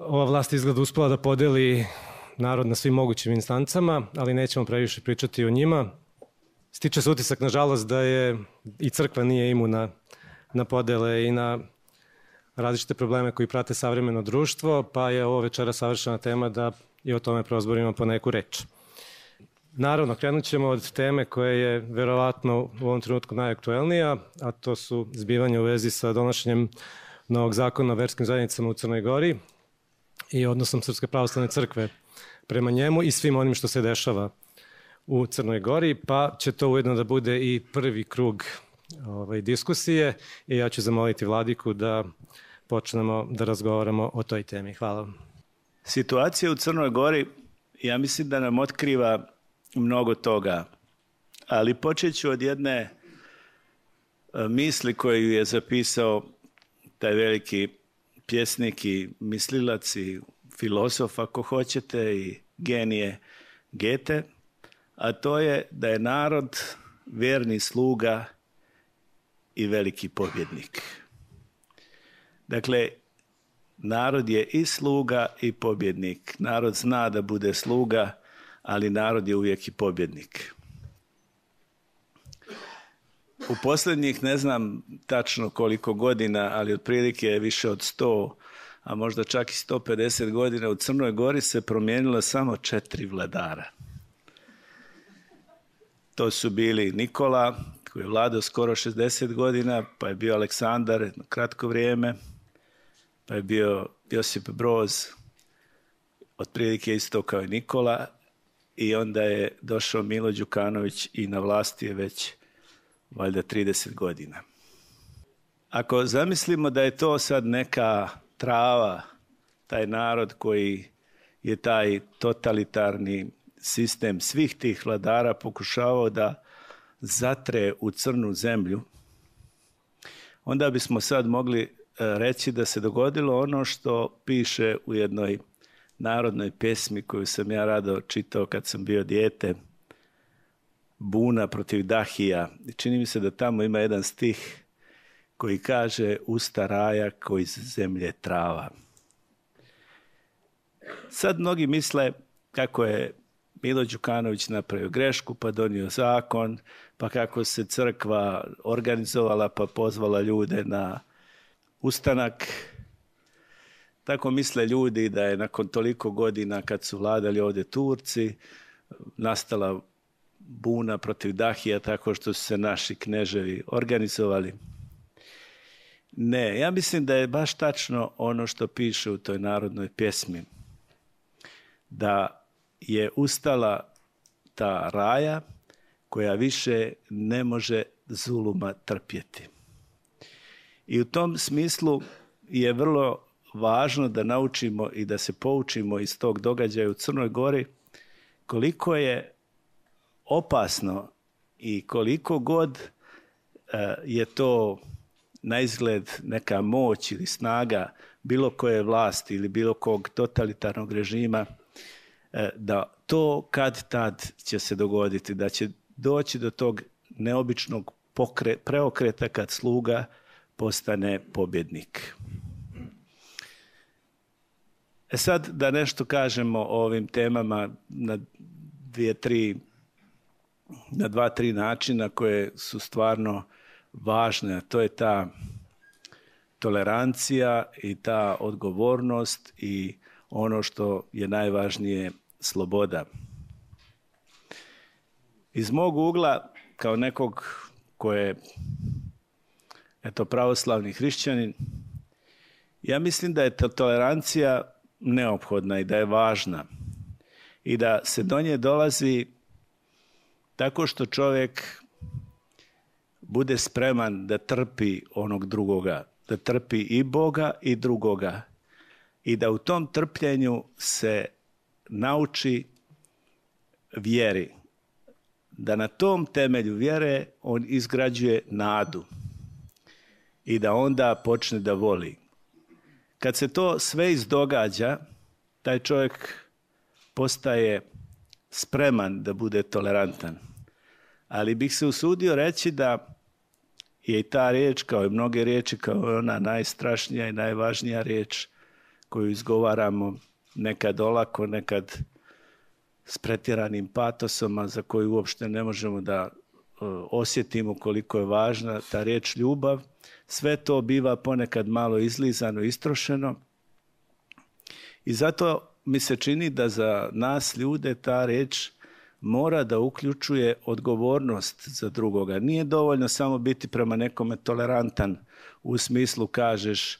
ova vlast izgleda uspela da podeli narod na svim mogućim instancama, ali nećemo previše pričati o njima. Stiče se utisak, nažalost, da je i crkva nije imuna na podele i na različite probleme koji prate savremeno društvo, pa je ovo večera savršena tema da i o tome prozborimo po neku reč. Naravno, krenut ćemo od teme koja je verovatno u ovom trenutku najaktuelnija, a to su zbivanje u vezi sa donošenjem novog zakona o verskim zajednicama u Crnoj Gori i odnosom Srpske pravoslavne crkve prema njemu i svim onim što se dešava u Crnoj Gori, pa će to ujedno da bude i prvi krug ovaj, diskusije i ja ću zamoliti Vladiku da počnemo da razgovaramo o toj temi. Hvala vam. Situacija u Crnoj Gori, ja mislim da nam otkriva mnogo toga, ali počet ću od jedne e, misli koju je zapisao taj veliki pjesnik i mislilac i filosof, ako hoćete, i genije Gete, a to je da je narod verni sluga i veliki pobjednik. Dakle, narod je i sluga i pobjednik. Narod zna da bude sluga, ali narod je uvijek i pobjednik. U posljednjih ne znam tačno koliko godina, ali otprilike više od sto, a možda čak i 150 godina u Crnoj Gori se promijenilo samo četiri vladara. To su bili Nikola, koji je vladao skoro 60 godina, pa je bio Aleksandar jedno kratko vrijeme, pa je bio Josip Broz, otprilike isto kao i Nikola, i onda je došao Milo Đukanović i na vlasti je već valjda 30 godina. Ako zamislimo da je to sad neka trava, taj narod koji je taj totalitarni sistem svih tih vladara pokušavao da zatre u crnu zemlju, onda bismo sad mogli e, reći da se dogodilo ono što piše u jednoj narodnoj pesmi koju sam ja rado čitao kad sam bio dijete, Buna protiv Dahija. Čini mi se da tamo ima jedan stih koji kaže usta raja koji iz zemlje trava. Sad mnogi misle kako je Milo Đukanović napravio grešku, pa donio zakon, pa kako se crkva organizovala, pa pozvala ljude na ustanak. Tako misle ljudi da je nakon toliko godina kad su vladali ovdje Turci, nastala buna protiv Dahija tako što su se naši kneževi organizovali. Ne, ja mislim da je baš tačno ono što piše u toj narodnoj pjesmi. Da je ustala ta raja koja više ne može zuluma trpjeti. I u tom smislu je vrlo važno da naučimo i da se poučimo iz tog događaja u Crnoj Gori koliko je opasno i koliko god e, je to na izgled neka moć ili snaga bilo koje vlasti ili bilo kog totalitarnog režima E, da to kad tad će se dogoditi, da će doći do tog neobičnog pokre, preokreta kad sluga postane pobjednik. E sad da nešto kažemo o ovim temama na dvije, tri, na dva, tri načina koje su stvarno važne. To je ta tolerancija i ta odgovornost i ono što je najvažnije sloboda. Iz mog ugla, kao nekog ko je eto, pravoslavni hrišćanin, ja mislim da je ta tolerancija neophodna i da je važna i da se do nje dolazi tako što čovjek bude spreman da trpi onog drugoga, da trpi i Boga i drugoga i da u tom trpljenju se nauči vjeri. Da na tom temelju vjere on izgrađuje nadu i da onda počne da voli. Kad se to sve izdogađa, taj čovjek postaje spreman da bude tolerantan. Ali bih se usudio reći da je i ta riječ, kao i mnoge riječi, kao ona najstrašnija i najvažnija riječ koju izgovaramo nekad olako, nekad s pretjeranim patosom, a za koju uopšte ne možemo da e, osjetimo koliko je važna ta riječ ljubav. Sve to biva ponekad malo izlizano, istrošeno. I zato mi se čini da za nas ljude ta riječ mora da uključuje odgovornost za drugoga. Nije dovoljno samo biti prema nekome tolerantan u smislu kažeš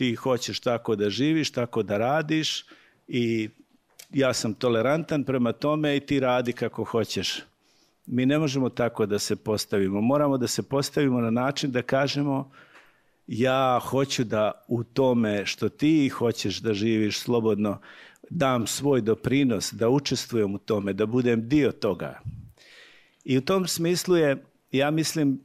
ti hoćeš tako da živiš, tako da radiš i ja sam tolerantan prema tome i ti radi kako hoćeš. Mi ne možemo tako da se postavimo. Moramo da se postavimo na način da kažemo ja hoću da u tome što ti hoćeš da živiš slobodno dam svoj doprinos, da učestvujem u tome, da budem dio toga. I u tom smislu je, ja mislim,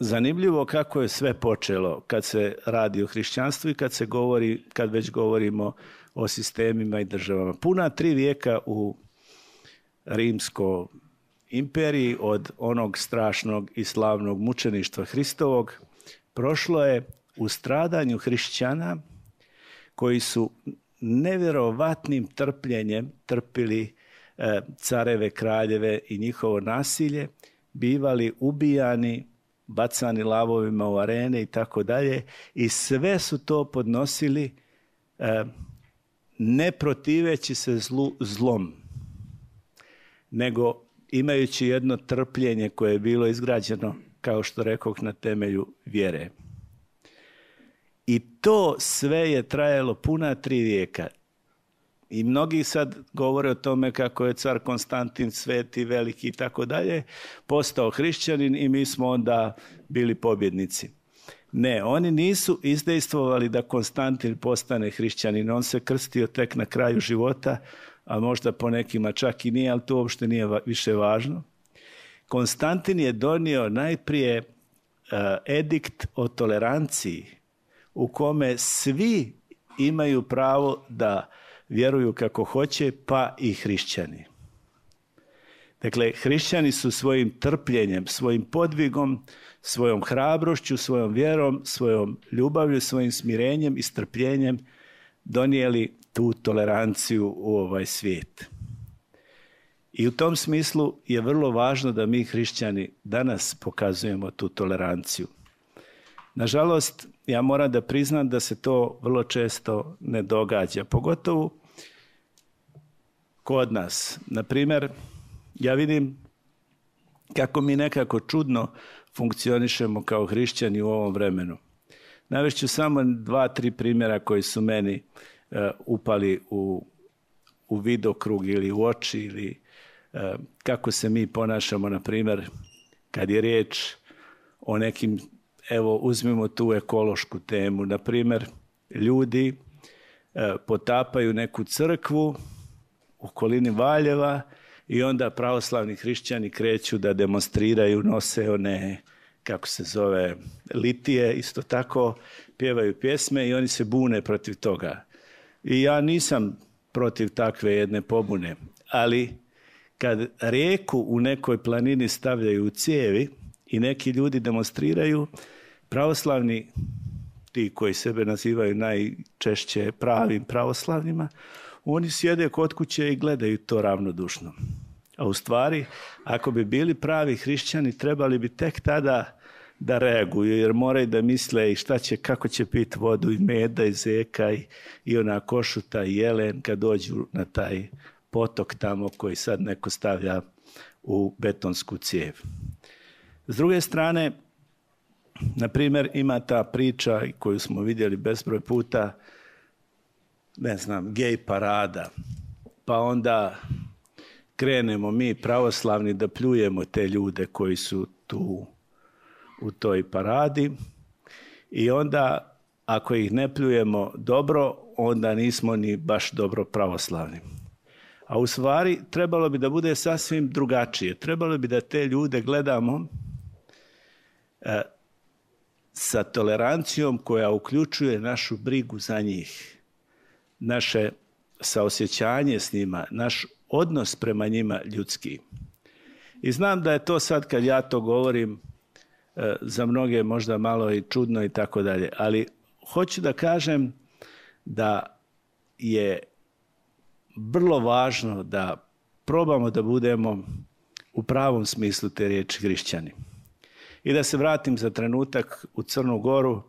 zanimljivo kako je sve počelo kad se radi o hrišćanstvu i kad se govori, kad već govorimo o sistemima i državama. Puna tri vijeka u rimsko imperiji od onog strašnog i slavnog mučeništva Hristovog prošlo je u stradanju hrišćana koji su nevjerovatnim trpljenjem trpili e, careve, kraljeve i njihovo nasilje, bivali ubijani, bacani lavovima u arene i tako dalje i sve su to podnosili e, ne protiveći se zlu, zlom, nego imajući jedno trpljenje koje je bilo izgrađeno, kao što rekoh, na temelju vjere. I to sve je trajalo puna tri vijeka. I mnogi sad govore o tome kako je car Konstantin sveti, veliki i tako dalje, postao hrišćanin i mi smo onda bili pobjednici. Ne, oni nisu izdejstvovali da Konstantin postane hrišćanin. On se krstio tek na kraju života, a možda po nekima čak i nije, ali to uopšte nije više važno. Konstantin je donio najprije uh, edikt o toleranciji u kome svi imaju pravo da vjeruju kako hoće, pa i hrišćani. Dakle, hrišćani su svojim trpljenjem, svojim podvigom, svojom hrabrošću, svojom vjerom, svojom ljubavlju, svojim smirenjem i strpljenjem donijeli tu toleranciju u ovaj svijet. I u tom smislu je vrlo važno da mi hrišćani danas pokazujemo tu toleranciju. Nažalost, ja moram da priznam da se to vrlo često ne događa, pogotovo kod nas. Na primjer, ja vidim kako mi nekako čudno funkcionišemo kao hrišćani u ovom vremenu. Navešću samo dva, tri primjera koji su meni uh, upali u, u vidokrug ili u oči ili uh, kako se mi ponašamo, na primjer, kad je riječ o nekim, evo, uzmimo tu ekološku temu, na primjer, ljudi uh, potapaju neku crkvu u okolini Valjeva i onda pravoslavni hrišćani kreću da demonstriraju, nose one, kako se zove, litije, isto tako pjevaju pjesme i oni se bune protiv toga. I ja nisam protiv takve jedne pobune, ali kad rijeku u nekoj planini stavljaju u cijevi i neki ljudi demonstriraju, pravoslavni, ti koji sebe nazivaju najčešće pravim pravoslavnima, oni sjede kod kuće i gledaju to ravnodušno. A u stvari, ako bi bili pravi hrišćani, trebali bi tek tada da reaguju, jer moraju da misle i šta će, kako će piti vodu i meda i zeka i, i ona košuta i jelen kad dođu na taj potok tamo koji sad neko stavlja u betonsku cijev. S druge strane, na primjer, ima ta priča koju smo vidjeli bezbroj puta, ne znam, gej parada, pa onda krenemo mi pravoslavni da pljujemo te ljude koji su tu u toj paradi i onda ako ih ne pljujemo dobro, onda nismo ni baš dobro pravoslavni. A u stvari trebalo bi da bude sasvim drugačije. Trebalo bi da te ljude gledamo e, sa tolerancijom koja uključuje našu brigu za njih naše saosjećanje s njima, naš odnos prema njima ljudski. I znam da je to sad kad ja to govorim e, za mnoge možda malo i čudno i tako dalje, ali hoću da kažem da je vrlo važno da probamo da budemo u pravom smislu te riječi hrišćani. I da se vratim za trenutak u Crnu Goru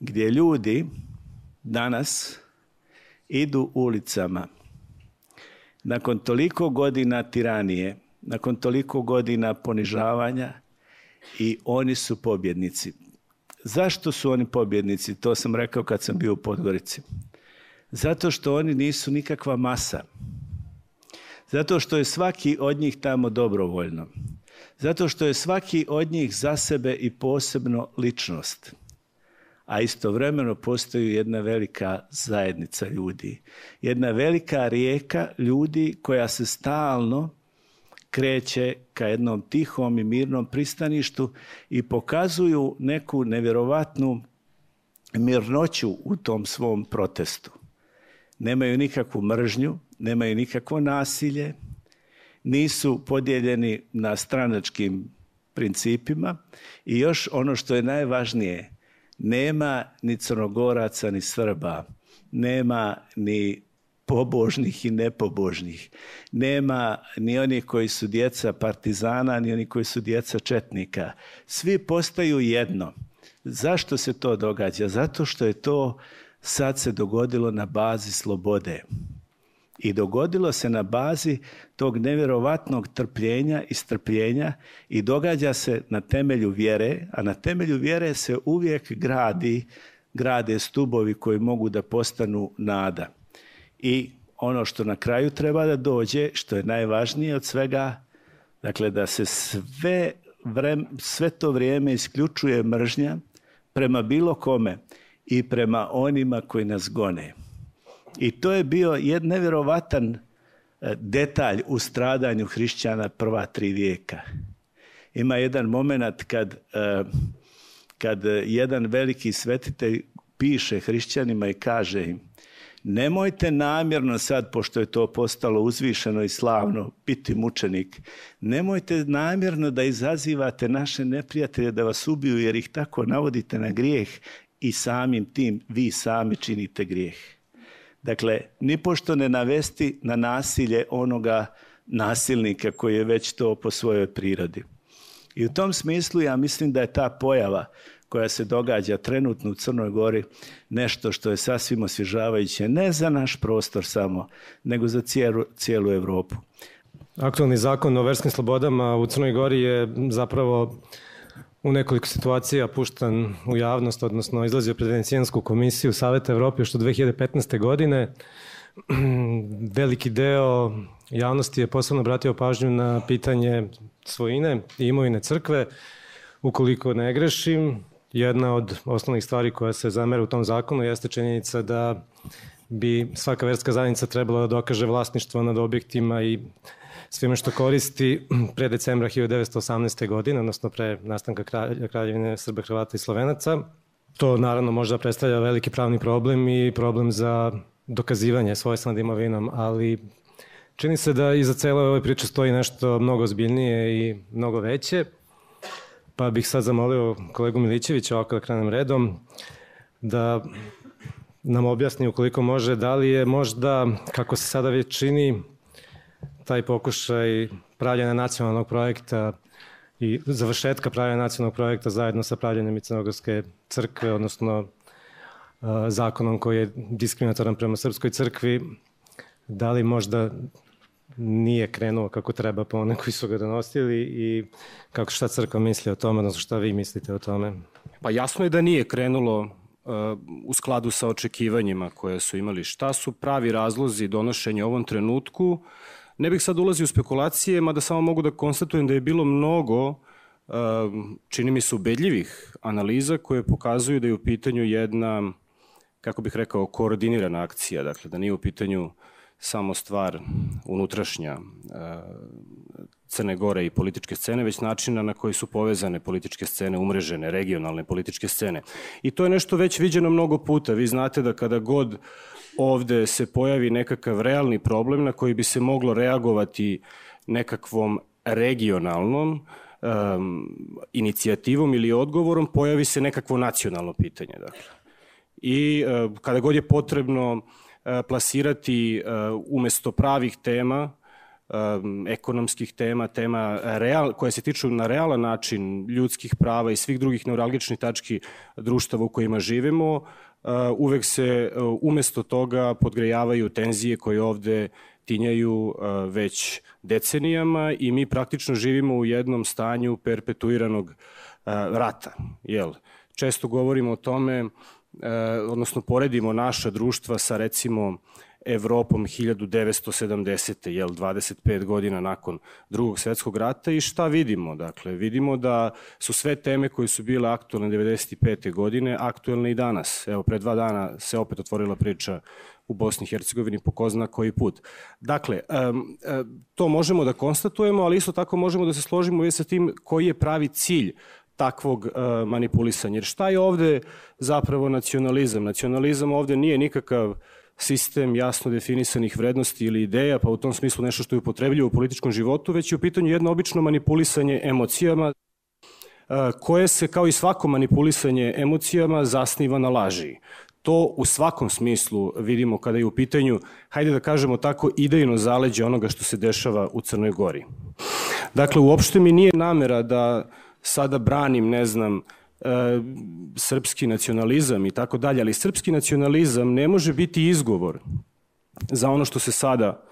gdje ljudi danas idu ulicama nakon toliko godina tiranije, nakon toliko godina ponižavanja i oni su pobjednici. Zašto su oni pobjednici? To sam rekao kad sam bio u Podgorici. Zato što oni nisu nikakva masa. Zato što je svaki od njih tamo dobrovoljno. Zato što je svaki od njih za sebe i posebno ličnost. A istovremeno postoji jedna velika zajednica ljudi. Jedna velika rijeka ljudi koja se stalno kreće ka jednom tihom i mirnom pristaništu i pokazuju neku nevjerovatnu mirnoću u tom svom protestu. Nemaju nikakvu mržnju, nemaju nikakvo nasilje, nisu podijeljeni na stranačkim principima i još ono što je najvažnije, nema ni crnogoraca ni Srba, nema ni pobožnih i nepobožnih. Nema ni onih koji su djeca partizana, ni oni koji su djeca četnika. Svi postaju jedno. Zašto se to događa? Zato što je to sad se dogodilo na bazi slobode. I dogodilo se na bazi tog nevjerovatnog trpljenja i strpljenja i događa se na temelju vjere, a na temelju vjere se uvijek gradi, grade stubovi koji mogu da postanu nada. I ono što na kraju treba da dođe, što je najvažnije od svega, dakle da se sve, vrem, sve to vrijeme isključuje mržnja prema bilo kome i prema onima koji nas gone. I to je bio jedan nevjerovatan e, detalj u stradanju hrišćana prva tri vijeka. Ima jedan moment kad, e, kad jedan veliki svetitelj piše hrišćanima i kaže im Nemojte namjerno sad, pošto je to postalo uzvišeno i slavno, biti mučenik, nemojte namjerno da izazivate naše neprijatelje da vas ubiju, jer ih tako navodite na grijeh i samim tim vi sami činite grijeh. Dakle, nipošto ne navesti na nasilje onoga nasilnika koji je već to po svojoj prirodi. I u tom smislu ja mislim da je ta pojava koja se događa trenutno u Crnoj Gori nešto što je sasvim osvježavajuće ne za naš prostor samo, nego za cijelu, cijelu Europu. Aktualni zakon o verskim slobodama u Crnoj Gori je zapravo u nekoliko situacija puštan u javnost, odnosno izlazio pred Venecijansku komisiju Saveta Evrope još od 2015. godine. Veliki deo javnosti je posebno obratio pažnju na pitanje svojine i imovine crkve. Ukoliko ne grešim, jedna od osnovnih stvari koja se zamera u tom zakonu jeste činjenica da bi svaka verska zajednica trebala da dokaže vlasništvo nad objektima i svime što koristi pre decembra 1918. godine, odnosno pre nastanka kraljevine Srba, Hrvata i Slovenaca. To naravno možda predstavlja veliki pravni problem i problem za dokazivanje svojstva nad imovinom, ali čini se da iza cele ove priče stoji nešto mnogo zbiljnije i mnogo veće. Pa bih sad zamolio kolegu Milićevića, ovako da krenem redom, da nam objasni ukoliko može, da li je možda, kako se sada već čini, taj pokušaj pravljena nacionalnog projekta i završetka pravljena nacionalnog projekta zajedno sa pravljenjem i Crnogorske crkve, odnosno zakonom koji je diskriminatoran prema Srpskoj crkvi, da li možda nije krenuo kako treba po one koji su ga donosili i kako šta crkva misli o tome, odnosno šta vi mislite o tome? Pa jasno je da nije krenulo uh, u skladu sa očekivanjima koje su imali. Šta su pravi razlozi donošenja u ovom trenutku? Ne bih sad ulazio u spekulacije, mada samo mogu da konstatujem da je bilo mnogo uh, čini mi se ubedljivih analiza koje pokazuju da je u pitanju jedna, kako bih rekao, koordinirana akcija, dakle da nije u pitanju samo stvar unutrašnja e, Crne Gore i političke scene, već načina na koji su povezane političke scene, umrežene, regionalne političke scene. I to je nešto već viđeno mnogo puta. Vi znate da kada god ovde se pojavi nekakav realni problem na koji bi se moglo reagovati nekakvom regionalnom um, inicijativom ili odgovorom, pojavi se nekakvo nacionalno pitanje. Dakle. I uh, kada god je potrebno uh, plasirati umesto pravih tema, ekonomskih tema, tema real, koje se tiču na realan način ljudskih prava i svih drugih neuralgičnih tački društava u kojima živimo, uvek se umesto toga podgrejavaju tenzije koje ovde tinjaju već decenijama i mi praktično živimo u jednom stanju perpetuiranog rata. Jel? Često govorimo o tome, odnosno poredimo naša društva sa recimo Evropom 1970. jel 25 godina nakon drugog svetskog rata i šta vidimo? Dakle, vidimo da su sve teme koje su bile aktualne 95. godine aktuelne i danas. Evo, pre dva dana se opet otvorila priča u Bosni i Hercegovini po ko zna koji put. Dakle, to možemo da konstatujemo, ali isto tako možemo da se složimo i sa tim koji je pravi cilj takvog manipulisanja. Jer šta je ovde zapravo nacionalizam? Nacionalizam ovde nije nikakav sistem jasno definisanih vrednosti ili ideja, pa u tom smislu nešto što je upotrebljivo u političkom životu, već je u pitanju jedno obično manipulisanje emocijama, koje se, kao i svako manipulisanje emocijama, zasniva na laži. To u svakom smislu vidimo kada je u pitanju, hajde da kažemo tako, idejno zaleđe onoga što se dešava u Crnoj Gori. Dakle, uopšte mi nije namera da sada branim, ne znam, e, srpski nacionalizam i tako dalje, ali srpski nacionalizam ne može biti izgovor za ono što se sada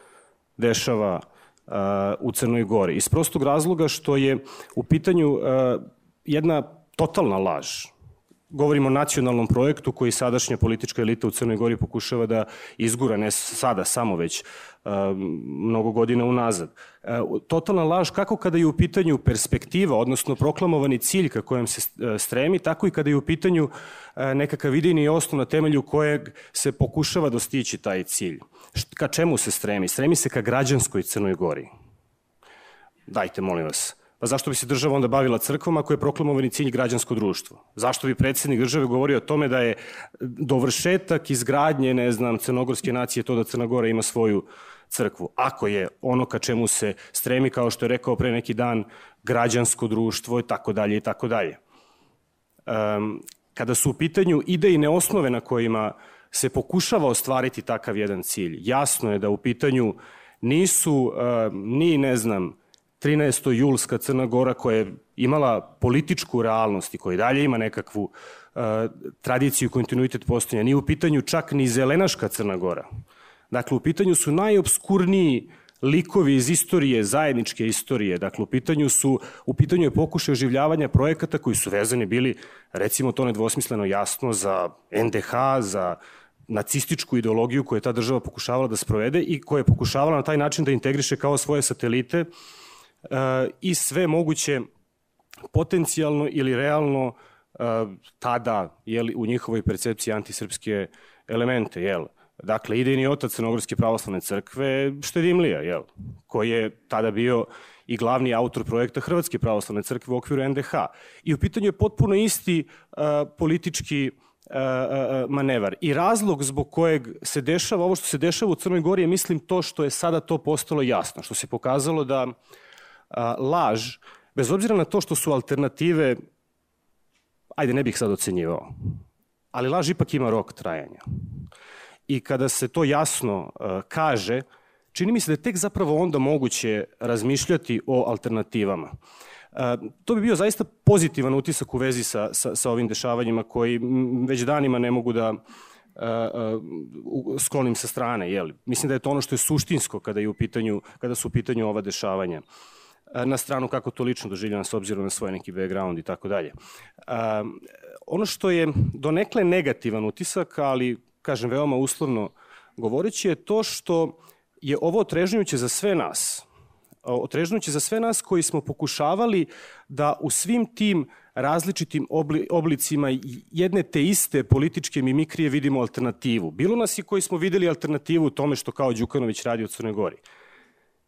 dešava e, u Crnoj Gori. Iz prostog razloga što je u pitanju e, jedna totalna laž govorimo o nacionalnom projektu koji sadašnja politička elita u Crnoj Gori pokušava da izgura, ne sada samo već uh, mnogo godina unazad. Uh, totalna laž kako kada je u pitanju perspektiva, odnosno proklamovani cilj ka kojem se uh, stremi, tako i kada je u pitanju nekakav idejni osnov na temelju kojeg se pokušava dostići taj cilj. Ka čemu se stremi? Stremi se ka građanskoj Crnoj Gori. Dajte, molim vas Pa zašto bi se država onda bavila crkvom ako je proklamovani cilj građansko društvo? Zašto bi predsednik države govorio o tome da je dovršetak izgradnje, ne znam, crnogorske nacije to da Crna Gora ima svoju crkvu? Ako je ono ka čemu se stremi, kao što je rekao pre neki dan, građansko društvo i tako dalje i tako dalje. Kada su u pitanju idejne osnove na kojima se pokušava ostvariti takav jedan cilj, jasno je da u pitanju nisu ni, ne znam, 13. julska Crna Gora koja je imala političku realnost i koja dalje ima nekakvu uh, tradiciju i kontinuitet postojanja. Nije u pitanju čak ni zelenaška Crna Gora. Dakle, u pitanju su najobskurniji likovi iz istorije, zajedničke istorije. Dakle, u pitanju su, u pitanju je pokušaj oživljavanja projekata koji su vezani bili, recimo to nedvosmisleno jasno, za NDH, za nacističku ideologiju koju je ta država pokušavala da sprovede i koja je pokušavala na taj način da integriše kao svoje satelite uh, i sve moguće potencijalno ili realno tada jeli, u njihovoj percepciji antisrpske elemente. Jel? Dakle, idejni otac Crnogorske pravoslavne crkve Štedimlija, jel? koji je tada bio i glavni autor projekta Hrvatske pravoslavne crkve u okviru NDH. I u pitanju je potpuno isti uh, politički manevar. I razlog zbog kojeg se dešava ovo što se dešava u Crnoj Gori je mislim to što je sada to postalo jasno, što se pokazalo da uh, a, laž, bez obzira na to što su alternative, ajde ne bih sad ocenjivao, ali laž ipak ima rok trajanja. I kada se to jasno a, kaže, čini mi se da je tek zapravo onda moguće razmišljati o alternativama. A, to bi bio zaista pozitivan utisak u vezi sa, sa, sa ovim dešavanjima koji već danima ne mogu da sklonim sa strane. Jeli. Mislim da je to ono što je suštinsko kada, je u pitanju, kada su u pitanju ova dešavanja. E, na stranu kako to lično doživljam s obzirom na svoj neki background i tako dalje. Ono što je donekle negativan utisak, ali kažem veoma uslovno govoreći je to što je ovo otrežnjuće za sve nas. Otrežnjuće za sve nas koji smo pokušavali da u svim tim različitim obli, oblicima jedne te iste političke mimikrije vidimo alternativu. Bilo nas i koji smo videli alternativu u tome što kao Đukanović radi u Crnoj Gori.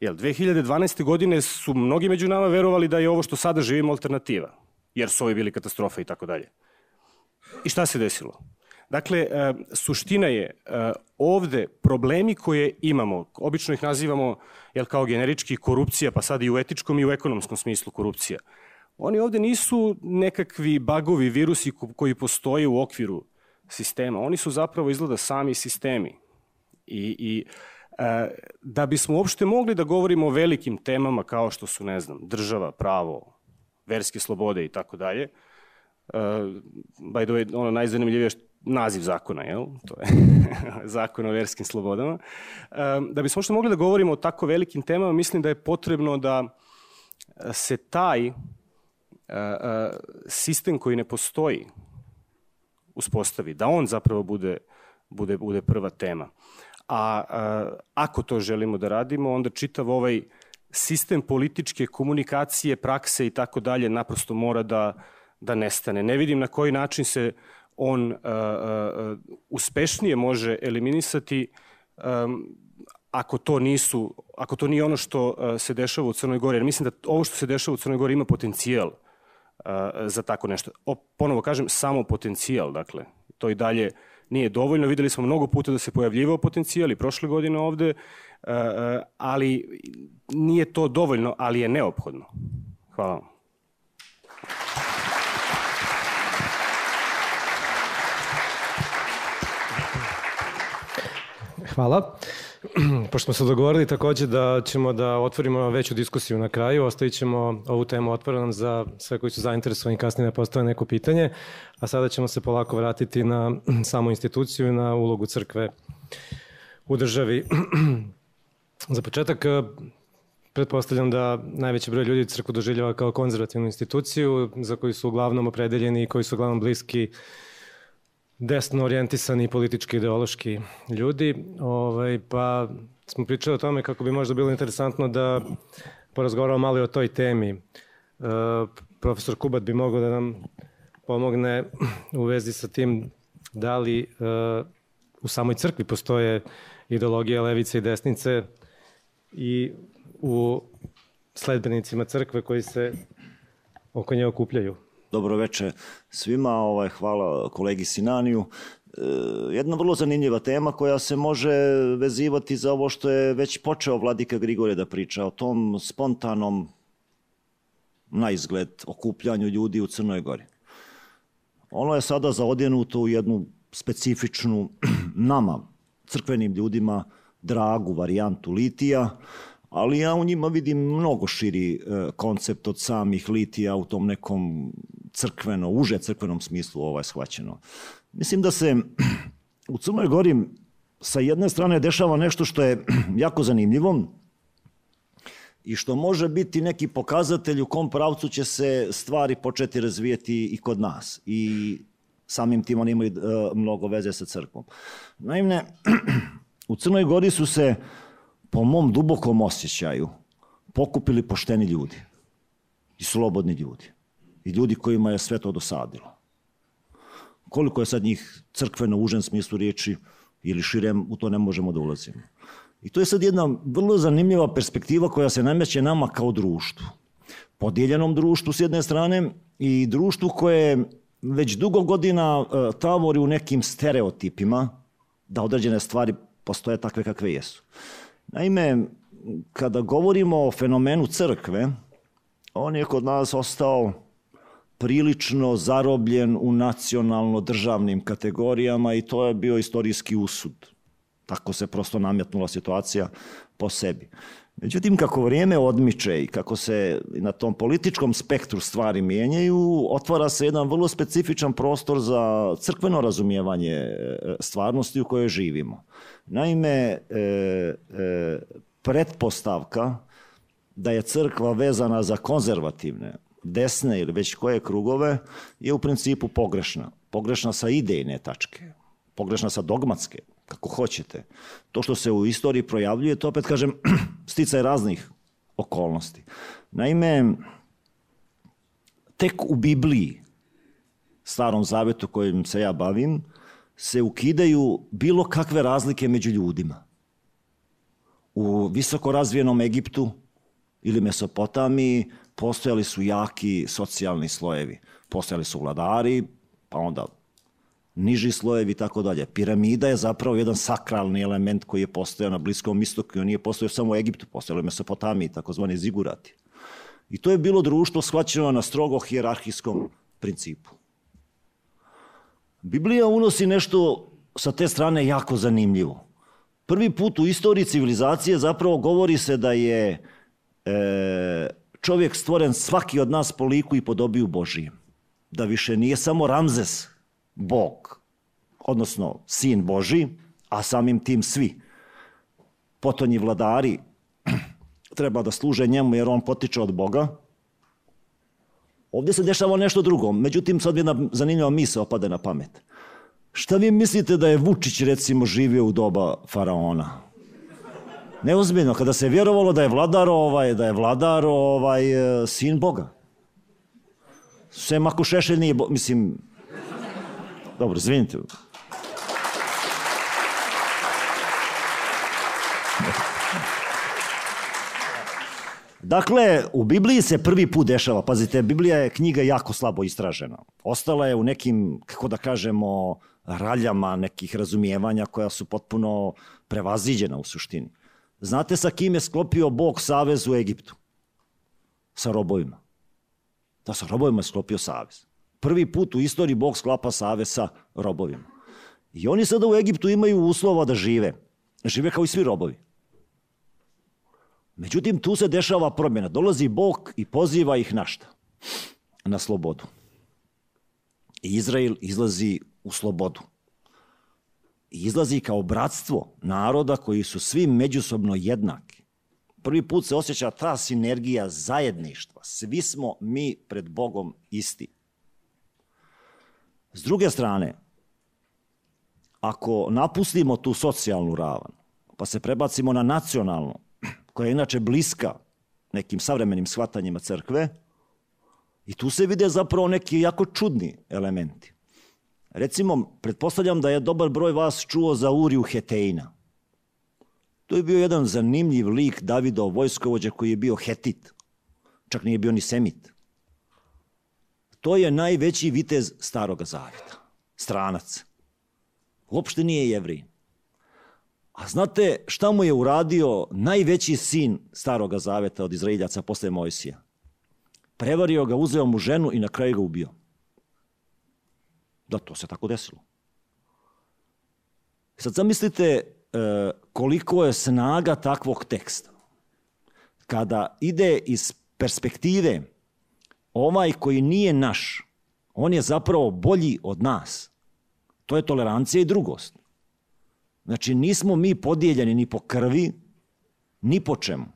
Jel, 2012. godine su mnogi među nama verovali da je ovo što sada živimo alternativa, jer su ovi bili katastrofa i tako dalje. I šta se desilo? Dakle, e, suština je e, ovde problemi koje imamo, obično ih nazivamo jel, kao generički korupcija, pa sad i u etičkom i u ekonomskom smislu korupcija. Oni ovde nisu nekakvi bagovi, virusi koji postoje u okviru sistema. Oni su zapravo izgleda sami sistemi I, i e, da bismo uopšte mogli da govorimo o velikim temama kao što su, ne znam, država, pravo, verske slobode i tako dalje, Uh, by the way, ono najzanimljivije naziv zakona, jel? To je zakon o verskim slobodama. Uh, da bismo što mogli da govorimo o tako velikim temama, mislim da je potrebno da se taj uh, uh, sistem koji ne postoji uspostavi, da on zapravo bude, bude, bude prva tema. A, a ako to želimo da radimo, onda čitav ovaj sistem političke komunikacije, prakse i tako dalje naprosto mora da, da nestane. Ne vidim na koji način se on a, a, uspešnije može eliminisati um, ako to nisu, ako to nije ono što se dešava u Crnoj Gori. Jer mislim da ovo što se dešava u Crnoj Gori ima potencijal za tako nešto. O, ponovo kažem, samo potencijal, dakle. To i dalje nije dovoljno. Videli smo mnogo puta da se pojavljivao potencijal i prošle godine ovde, uh, ali nije to dovoljno, ali je neophodno. Hvala vam. Hvala. Pošto smo se dogovorili takođe da ćemo da otvorimo veću diskusiju na kraju, ostavit ćemo ovu temu otvorenom za sve koji su zainteresovani kasnije da postave neko pitanje, a sada ćemo se polako vratiti na samu instituciju i na ulogu crkve u državi. za početak, pretpostavljam da najveći broj ljudi crkvu doživljava kao konzervativnu instituciju za koju su uglavnom opredeljeni i koji su uglavnom bliski uh, desno orijentisani politički ideološki ljudi, ovaj, pa smo pričali o tome kako bi možda bilo interesantno da porazgovaramo malo i o toj temi. E, profesor Kubat bi mogao da nam pomogne u vezi sa tim da li e, u samoj crkvi postoje ideologije levice i desnice i u sledbenicima crkve koji se oko nje okupljaju. Dobro veče svima, ovaj, hvala kolegi Sinaniju. E, jedna vrlo zanimljiva tema koja se može vezivati za ovo što je već počeo Vladika Grigore da priča, o tom spontanom na izgled okupljanju ljudi u Crnoj Gori. Ono je sada zaodjenuto u jednu specifičnu nama, crkvenim ljudima, dragu varijantu litija, ali ja u njima vidim mnogo širi e, koncept od samih litija u tom nekom crkveno, uže crkvenom smislu ovaj shvaćeno. Mislim da se u Crnoj Gori sa jedne strane dešava nešto što je jako zanimljivo i što može biti neki pokazatelj u kom pravcu će se stvari početi razvijeti i kod nas. I samim tim oni imaju uh, mnogo veze sa crkvom. Naime, u Crnoj Gori su se po mom dubokom osjećaju pokupili pošteni ljudi i slobodni ljudi i ljudi kojima je sve to dosadilo. Koliko je sad njih crkveno u užem smislu riječi ili širem, u to ne možemo da ulazimo. I to je sad jedna vrlo zanimljiva perspektiva koja se nameće nama kao društvu. Podijeljenom društvu s jedne strane i društvu koje već dugo godina e, tavori u nekim stereotipima da određene stvari postoje takve kakve jesu. Naime, kada govorimo o fenomenu crkve, on je kod nas ostao prilično zarobljen u nacionalno državnim kategorijama i to je bio istorijski usud. Tako se prosto nametnula situacija po sebi. Međutim, kako vrijeme odmiče i kako se na tom političkom spektru stvari mijenjaju, otvara se jedan vrlo specifičan prostor za crkveno razumijevanje e, stvarnosti u kojoj živimo. Naime, e, e, pretpostavka da je crkva vezana za konzervativne, desne ili već koje krugove je u principu pogrešna. Pogrešna sa idejne tačke, pogrešna sa dogmatske, kako hoćete. To što se u istoriji projavljuje, to opet kažem, sticaj raznih okolnosti. Naime, tek u Bibliji, starom zavetu kojim se ja bavim, se ukidaju bilo kakve razlike među ljudima. U visoko razvijenom Egiptu ili Mesopotamiji postojali su jaki socijalni slojevi. Postojali su vladari, pa onda niži slojevi i tako dalje. Piramida je zapravo jedan sakralni element koji je postojao na Bliskom istoku i on nije postojao samo u Egiptu, postojao u Mesopotamiji, takozvani zigurati. I to je bilo društvo shvaćeno na strogo hijerarhijskom principu. Biblija unosi nešto sa te strane jako zanimljivo. Prvi put u istoriji civilizacije zapravo govori se da je e, čovjek stvoren svaki od nas po liku i podobiju Božijem. Da više nije samo Ramzes, Bog, odnosno sin Boži, a samim tim svi. Potonji vladari treba da služe njemu jer on potiče od Boga. Ovdje se dešava nešto drugo, međutim sad mi jedna zanimljiva misa opade na pamet. Šta vi mislite da je Vučić recimo živio u doba faraona? Neozbiljno, kada se vjerovalo da je vladar ovaj, da je vladar ovaj, e, sin Boga. Sem ako Šešelj nije, bo... mislim, dobro, izvinite. Dakle, u Bibliji se prvi put dešava, pazite, Biblija je knjiga jako slabo istražena. Ostala je u nekim, kako da kažemo, raljama nekih razumijevanja koja su potpuno prevaziđena u suštini. Znate sa kim je sklopio Bog savez u Egiptu? Sa robovima. Da, sa robovima je sklopio savez. Prvi put u istoriji Bog sklapa savez sa robovima. I oni sada u Egiptu imaju uslova da žive. Žive kao i svi robovi. Međutim, tu se dešava promjena. Dolazi Bog i poziva ih na šta? Na slobodu. I Izrael izlazi u slobodu. Izlazi kao bratstvo naroda koji su svi međusobno jednaki. Prvi put se osjeća ta sinergija zajedništva. Svi smo mi pred Bogom isti. S druge strane, ako napustimo tu socijalnu ravan, pa se prebacimo na nacionalnu, koja je inače bliska nekim savremenim shvatanjima crkve, i tu se vide zapravo neki jako čudni elementi. Recimo, pretpostavljam da je dobar broj vas čuo za Uriju Heteina. To je bio jedan zanimljiv lik Davidov vojskovođa koji je bio Hetit. Čak nije bio ni Semit. To je najveći vitez staroga zavjeta. Stranac. Uopšte nije jevrin. A znate šta mu je uradio najveći sin staroga zaveta od Izraeljaca posle Mojsija? Prevario ga, uzeo mu ženu i na kraju ga ubio. Da, to se tako desilo. Sad zamislite e, koliko je snaga takvog teksta. Kada ide iz perspektive ovaj koji nije naš, on je zapravo bolji od nas. To je tolerancija i drugost. Znači, nismo mi podijeljeni ni po krvi, ni po čemu.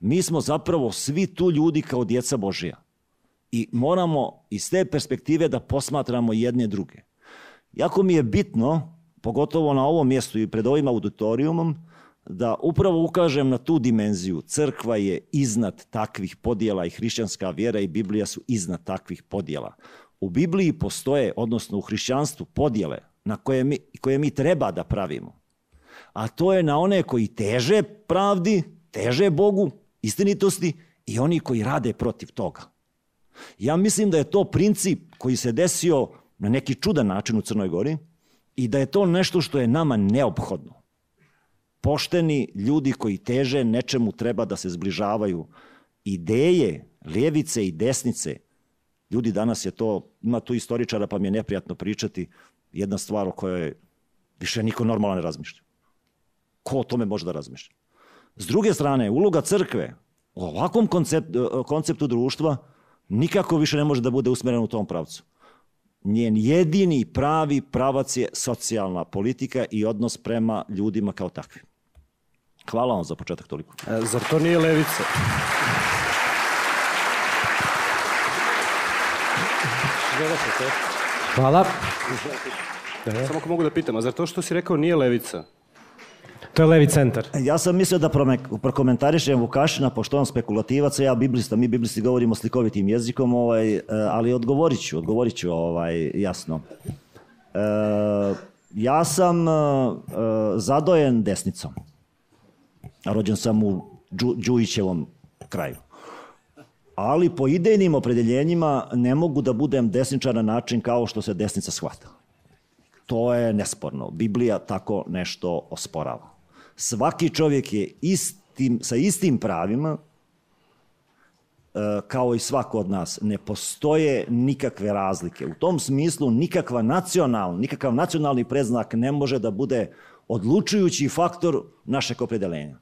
Mi smo zapravo svi tu ljudi kao djeca Božija. I moramo iz te perspektive da posmatramo jedne druge. Jako mi je bitno, pogotovo na ovom mjestu i pred ovim auditorijumom, da upravo ukažem na tu dimenziju. Crkva je iznad takvih podjela i hrišćanska vjera i Biblija su iznad takvih podjela. U Bibliji postoje, odnosno u hrišćanstvu, podjele na koje mi, koje mi treba da pravimo. A to je na one koji teže pravdi, teže Bogu, istinitosti i oni koji rade protiv toga. Ja mislim da je to princip koji se desio na neki čudan način u Crnoj Gori i da je to nešto što je nama neophodno. Pošteni ljudi koji teže nečemu treba da se zbližavaju. Ideje, ljevice i desnice, ljudi danas je to, ima tu istoričara pa mi je neprijatno pričati, jedna stvar o kojoj više niko normalno ne razmišlja. Ko o tome može da razmišlja? S druge strane, uloga crkve u ovakvom konceptu, konceptu društva nikako više ne može da bude usmjerena u tom pravcu. Njen jedini pravi pravac je socijalna politika i odnos prema ljudima kao takvim. Hvala vam za početak toliko. E, zar to nije levica? Hvala. Samo ako mogu da pitam, a zar to što si rekao nije levica? To je levi centar. Ja sam mislio da prokomentarišem Vukašina, pošto on spekulativac, ja biblista, mi biblisti govorimo slikovitim jezikom, ovaj, e, ali odgovorit ću, odgovorit ću ovaj, jasno. E, ja sam e, zadojen desnicom. Rođen sam u Đu, Đujićevom kraju. Ali po idejnim opredeljenjima ne mogu da budem desničar na način kao što se desnica shvata. To je nesporno. Biblija tako nešto osporava. Svaki čovjek je istim, sa istim pravima, e, kao i svako od nas. Ne postoje nikakve razlike. U tom smislu nikakva nacionalna, nikakav nacionalni preznak ne može da bude odlučujući faktor našeg opredelenja.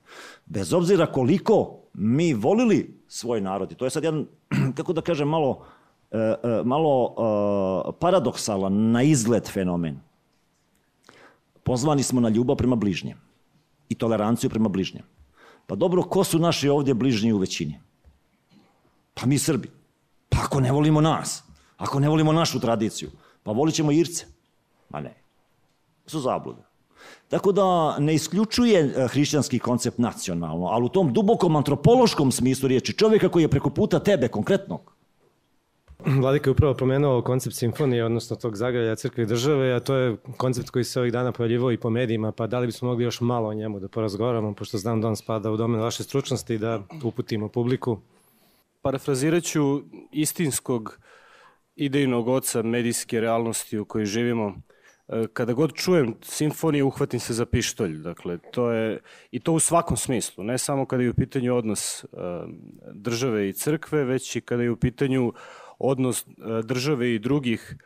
Bez obzira koliko mi volili svoj narod, i to je sad jedan, kako da kažem, malo, e, e, malo paradoksalan na izgled fenomen. Pozvani smo na ljubav prema bližnjem i toleranciju prema bližnjem. Pa dobro, ko su naši ovdje bližnji u većini? Pa mi Srbi. Pa ako ne volimo nas, ako ne volimo našu tradiciju, pa volit ćemo Irce. Ma ne. Su zablude. Tako da ne isključuje e, hrišćanski koncept nacionalno, ali u tom dubokom antropološkom smislu riječi čovjeka koji je preko puta tebe konkretnog. Vladika je upravo pomenuo koncept simfonije, odnosno tog zagralja crkve i države, a to je koncept koji se ovih dana pojavljivao i po medijima, pa da li bismo mogli još malo o njemu da porazgovaramo, pošto znam da on spada u domen vaše stručnosti da uputimo publiku. Parafrazirat ću istinskog idejnog oca medijske realnosti u kojoj živimo, E, kada god čujem simfoniju, uhvatim se za pištolj. Dakle, to je, i to u svakom smislu, ne samo kada je u pitanju odnos uh, države i crkve, već i kada je u pitanju odnos uh, države i drugih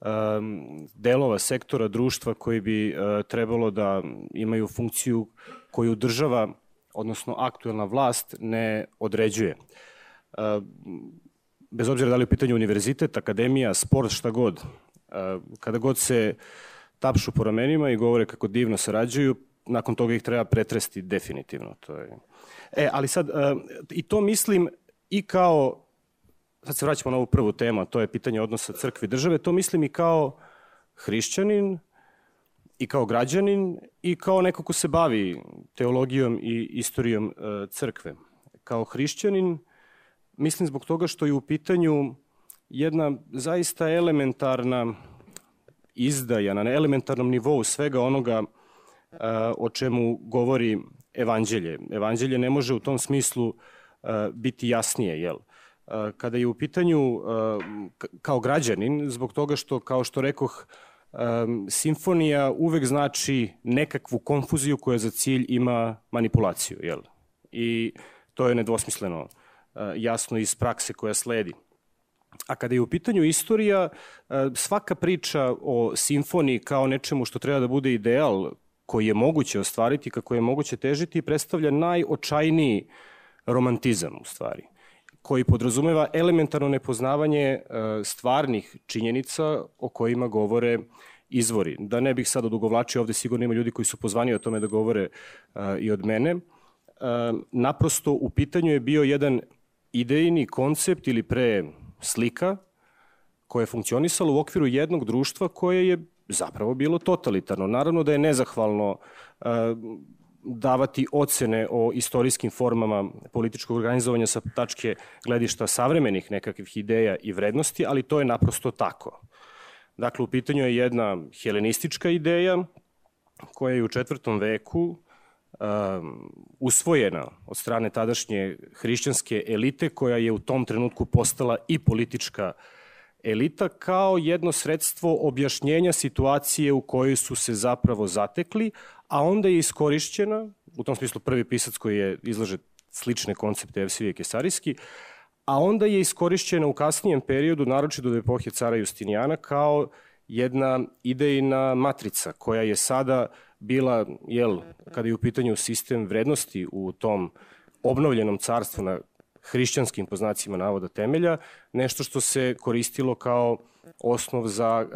um, delova sektora društva koji bi uh, trebalo da imaju funkciju koju država, odnosno aktuelna vlast, ne određuje. Bez obzira da li je u pitanju univerzitet, akademija, sport, šta god, kada god se tapšu po ramenima i govore kako divno sarađuju, nakon toga ih treba pretresti definitivno. To je... E, ali sad, i to mislim i kao, sad se vraćamo na ovu prvu temu, to je pitanje odnosa crkve i države, to mislim i kao hrišćanin, i kao građanin i kao neko ko se bavi teologijom i istorijom crkve. Kao hrišćanin mislim zbog toga što je u pitanju jedna zaista elementarna izdaja na elementarnom nivou svega onoga uh, o čemu govori evanđelje. Evanđelje ne može u tom smislu uh, biti jasnije, jel? Kada je u pitanju kao građanin, zbog toga što, kao što rekoh, simfonija uvek znači nekakvu konfuziju koja za cilj ima manipulaciju, jel? I to je nedvosmisleno jasno iz prakse koja sledi. A kada je u pitanju istorija, svaka priča o simfoniji kao nečemu što treba da bude ideal koji je moguće ostvariti, kako je moguće težiti, predstavlja najočajniji romantizam u stvari koji podrazumeva elementarno nepoznavanje e, stvarnih činjenica o kojima govore izvori. Da ne bih sad odugovlačio, ovde sigurno ima ljudi koji su pozvani o tome da govore e, i od mene. Naprosto u pitanju je bio jedan idejni koncept ili pre slika koja je funkcionisala u okviru jednog društva koje je zapravo bilo totalitarno. Naravno da je nezahvalno davati ocene o istorijskim formama političkog organizovanja sa tačke gledišta savremenih nekakvih ideja i vrednosti, ali to je naprosto tako. Dakle, u pitanju je jedna helenistička ideja koja je u četvrtom veku um, usvojena od strane tadašnje hrišćanske elite koja je u tom trenutku postala i politička elita kao jedno sredstvo objašnjenja situacije u kojoj su se zapravo zatekli, a onda je iskorišćena, u tom smislu prvi pisac koji je izlaže slične koncepte Evsivije Kesarijski, a onda je iskorišćena u kasnijem periodu, naročito do epohe cara Justinijana, kao jedna idejna matrica koja je sada bila, jel, kada je u pitanju sistem vrednosti u tom obnovljenom carstvu na hrišćanskim poznacima navoda temelja, nešto što se koristilo kao osnov za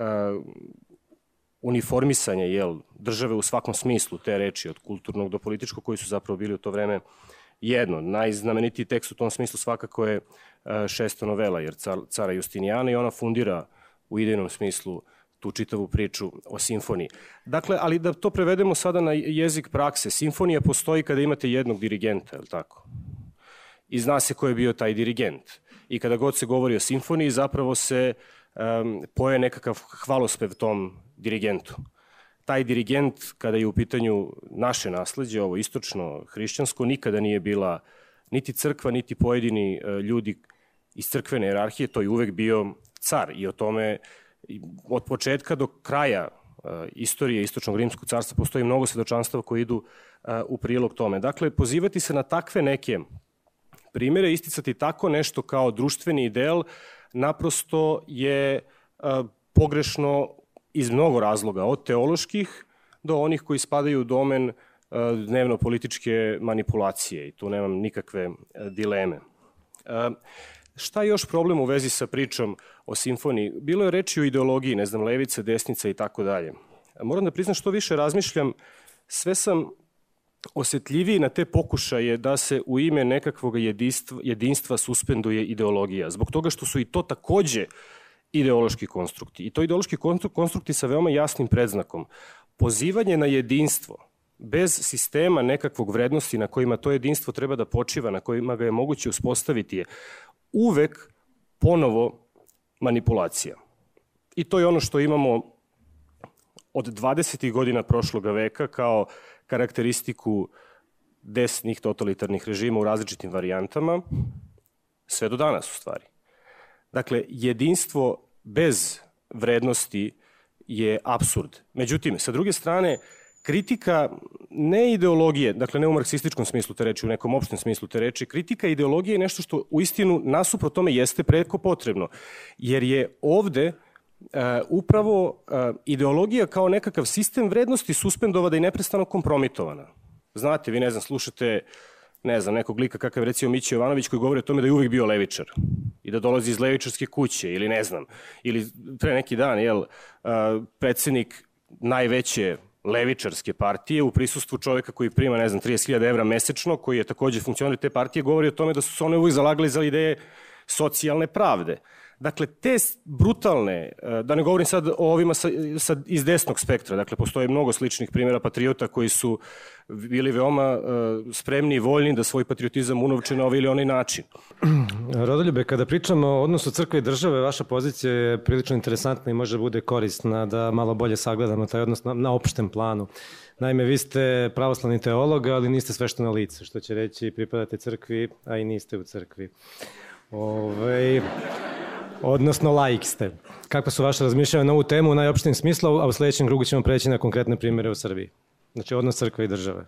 uniformisanje jel, države u svakom smislu te reči, od kulturnog do političkog, koji su zapravo bili u to vreme jedno. Najznamenitiji tekst u tom smislu svakako je uh, šesta novela, jer car, cara Justinijana i ona fundira u idejnom smislu tu čitavu priču o simfoniji. Dakle, ali da to prevedemo sada na jezik prakse. Simfonija postoji kada imate jednog dirigenta, je li tako? I zna se ko je bio taj dirigent. I kada god se govori o simfoniji, zapravo se um, poje nekakav hvalospev tom dirigentu. Taj dirigent, kada je u pitanju naše nasledđe, ovo istočno hrišćansko, nikada nije bila niti crkva, niti pojedini uh, ljudi iz crkvene jerarhije, to je uvek bio car i o tome od početka do kraja uh, istorije Istočnog rimskog carstva postoji mnogo svedočanstava koji idu uh, u prilog tome. Dakle, pozivati se na takve neke primere, isticati tako nešto kao društveni ideal, naprosto je pogrešno iz mnogo razloga, od teoloških do onih koji spadaju u domen e, dnevno političke manipulacije i tu nemam nikakve e, dileme. Šta je još problem u vezi sa pričom o simfoniji? Bilo je reči o ideologiji, ne znam, levice, desnice i tako dalje. Moram da priznam što više razmišljam, sve sam osetljiviji na te pokušaje da se u ime nekakvog jedinstva, jedinstva suspenduje ideologija. Zbog toga što su i to takođe ideološki konstrukti. I to ideološki konstrukti sa veoma jasnim predznakom. Pozivanje na jedinstvo bez sistema nekakvog vrednosti na kojima to jedinstvo treba da počiva, na kojima ga je moguće uspostaviti je uvek ponovo manipulacija. I to je ono što imamo od 20. godina prošloga veka kao karakteristiku desnih totalitarnih režima u različitim varijantama, sve do danas u stvari. Dakle, jedinstvo bez vrednosti je absurd. Međutim, sa druge strane, kritika ne ideologije, dakle ne u marksističkom smislu te reči, u nekom opštem smislu te reči, kritika ideologije je nešto što u istinu nasupro tome jeste preko potrebno. Jer je ovde uh, upravo uh, ideologija kao nekakav sistem vrednosti suspendovana i neprestano kompromitovana. Znate, vi ne znam, slušate ne znam, nekog lika kakav recimo Mići Jovanović koji govori o tome da je uvek bio levičar i da dolazi iz levičarske kuće ili ne znam, ili pre neki dan, jel, predsednik najveće levičarske partije u prisustvu čoveka koji prima, ne znam, 30.000 evra mesečno, koji je takođe funkcioner te partije, govori o tome da su se one uvijek zalagali za ideje socijalne pravde. Dakle, te brutalne, e, da ne govorim sad o ovima sa, sa, iz desnog spektra, dakle, postoje mnogo sličnih primjera patriota koji su bili veoma uh, spremni i voljni da svoj patriotizam unovče na ovaj ili onaj način. Rodoljube, kada pričamo o odnosu crkve i države, vaša pozicija je prilično interesantna i može bude korisna da malo bolje sagledamo taj odnos na, na opštem planu. Naime, vi ste pravoslavni teolog, ali niste svešteno lice, što će reći pripadate crkvi, a i niste u crkvi. Ove, ovaj, odnosno laik ste. Kako su vaše razmišljanja na ovu temu u najopštim smislu, a u sledećem krugu ćemo preći na konkretne primere u Srbiji. Znači, odnos crkve i države.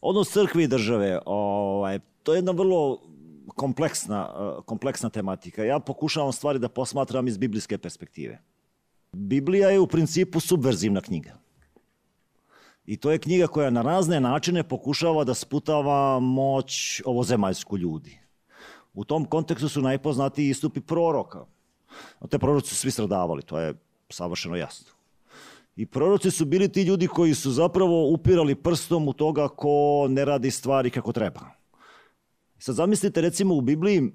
Odnos crkve i države, ovaj, to je jedna vrlo kompleksna, kompleksna tematika. Ja pokušavam stvari da posmatram iz biblijske perspektive. Biblija je u principu subverzivna knjiga. I to je knjiga koja na razne načine pokušava da sputava moć ovozemaljsku ljudi. U tom kontekstu su najpoznatiji istupi proroka. A te proroci su svi stradavali, to je savršeno jasno. I proroci su bili ti ljudi koji su zapravo upirali prstom u toga ko ne radi stvari kako treba. Sad zamislite recimo u Bibliji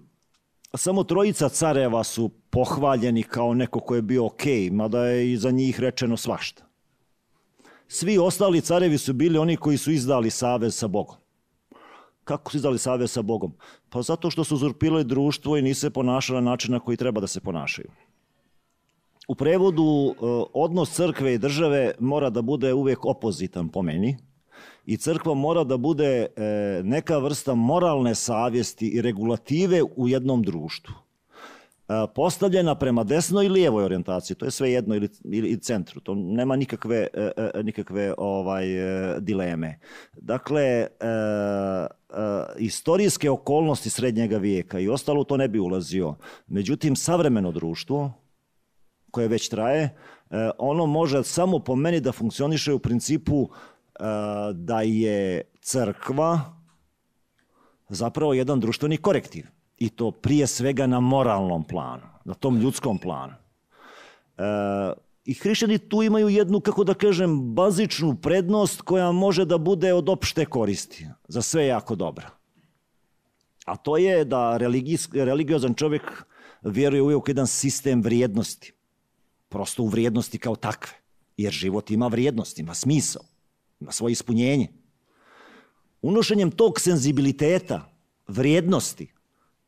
samo trojica careva su pohvaljeni kao neko ko je bio okej, okay, mada je i za njih rečeno svašta. Svi ostali carevi su bili oni koji su izdali savez sa Bogom. Kako su izdali savez sa Bogom? Pa zato što su uzurpili društvo i nisu se ponašali na način na koji treba da se ponašaju. U prevodu e, odnos crkve i države mora da bude uvek opozitan po meni i crkva mora da bude e, neka vrsta moralne savjesti i regulative u jednom društvu postavljena prema desnoj i lijevoj orijentaciji, to je sve jedno ili, ili centru, to nema nikakve, e, e, nikakve ovaj, e, dileme. Dakle, e, e, istorijske okolnosti srednjega vijeka i ostalo to ne bi ulazio. Međutim, savremeno društvo, koje već traje, e, ono može samo po meni da funkcioniše u principu e, da je crkva zapravo jedan društveni korektiv i to prije svega na moralnom planu, na tom ljudskom planu. E, I hrišćani tu imaju jednu, kako da kažem, bazičnu prednost koja može da bude od opšte koristi, za sve jako dobra. A to je da religiozan čovjek vjeruje uvijek u jedan sistem vrijednosti. Prosto u vrijednosti kao takve. Jer život ima vrijednost, ima smisao, ima svoje ispunjenje. Unošenjem tog senzibiliteta, vrijednosti,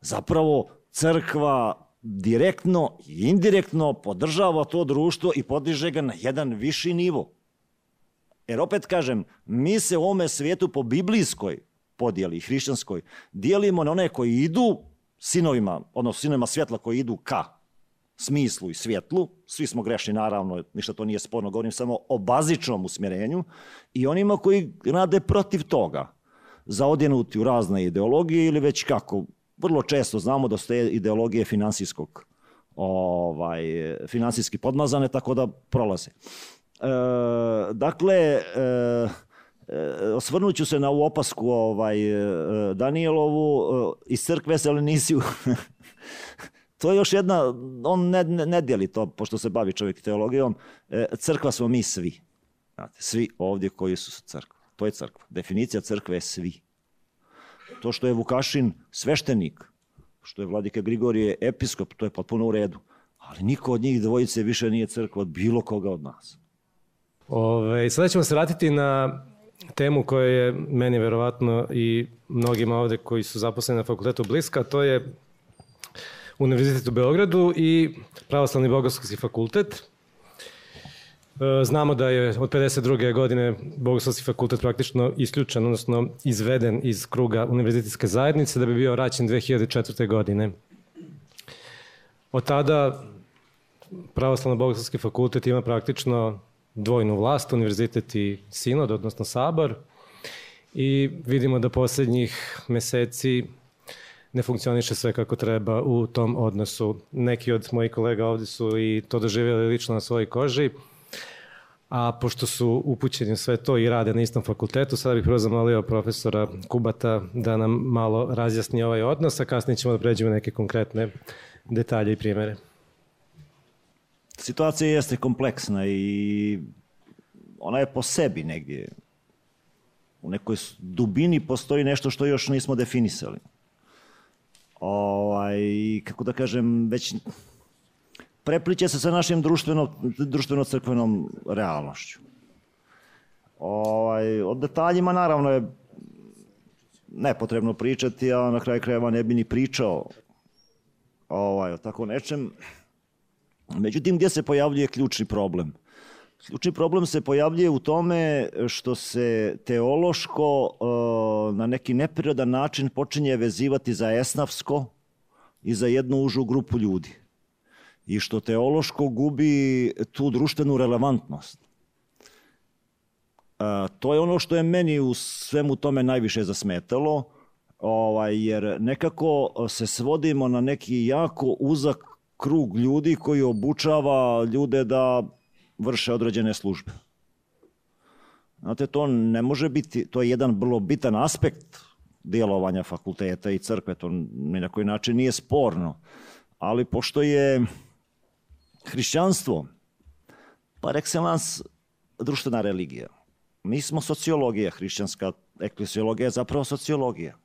zapravo crkva direktno i indirektno podržava to društvo i podiže ga na jedan viši nivo. Jer opet kažem, mi se u ovome svijetu po biblijskoj podijeli, hrišćanskoj, dijelimo na one koji idu sinovima, odnosno sinovima svjetla koji idu ka smislu i svjetlu, svi smo grešni naravno, ništa to nije sporno, govorim samo o bazičnom usmjerenju, i onima koji rade protiv toga, zaodjenuti u razne ideologije ili već kako vrlo često znamo da su te ideologije finansijskog ovaj, finansijski podmazane, tako da prolaze. dakle, e, osvrnut ću se na ovu opasku ovaj, Danielovu, iz crkve se nisi to je još jedna, on ne, ne, ne dijeli to, pošto se bavi čovjek teologijom, crkva smo mi svi. Znate, svi ovdje koji su crkva. To je crkva. Definicija crkve je svi. To što je Vukašin sveštenik, što je vladika Grigorije episkop, to je potpuno u redu. Ali niko od njih dvojice više nije crkva od bilo koga od nas. Ove, sada ćemo se vratiti na temu koja je meni verovatno i mnogima ovde koji su zaposleni na fakultetu bliska, to je Univerzitet u Beogradu i Pravoslavni Bogoslovski fakultet. E, znamo da je od 52. godine Bogoslovski fakultet praktično isključen, odnosno izveden iz kruga univerzitetske zajednice da bi bio vraćen 2004. godine. Od tada Pravoslavno Bogoslovski fakultet ima praktično dvojnu vlast, univerzitet i sinod, odnosno sabor. I vidimo da poslednjih meseci ne funkcioniše sve kako treba u tom odnosu. Neki od mojih kolega ovde su i to doživjeli lično na svojoj koži. A pošto su upućeni sve to i rade na istom fakultetu, sada bih prvo zamolio profesora Kubata da nam malo razjasni ovaj odnos, a kasnije ćemo da pređemo neke konkretne detalje i primere. Situacija jeste kompleksna i ona je po sebi negdje. U nekoj dubini postoji nešto što još nismo definisali. Ovaj, kako da kažem, već prepliče se sa našim društveno, društveno-crkvenom realnošću. Ovaj, o detaljima naravno je nepotrebno pričati, a na kraju krajeva ne bi ni pričao ovaj, o tako nečem. Međutim, gdje se pojavljuje ključni problem? Ključni problem se pojavljuje u tome što se teološko na neki neprirodan način počinje vezivati za esnavsko i za jednu užu grupu ljudi i što teološko gubi tu društvenu relevantnost. A, to je ono što je meni u svemu tome najviše zasmetalo, ovaj, jer nekako se svodimo na neki jako uzak krug ljudi koji obučava ljude da vrše određene službe. Znate, to ne može biti, to je jedan vrlo bitan aspekt djelovanja fakulteta i crkve, to ni na koji način nije sporno. Ali pošto je hrišćanstvo par excellence društvena religija. Mi smo sociologija, hrišćanska eklesiologija je zapravo sociologija.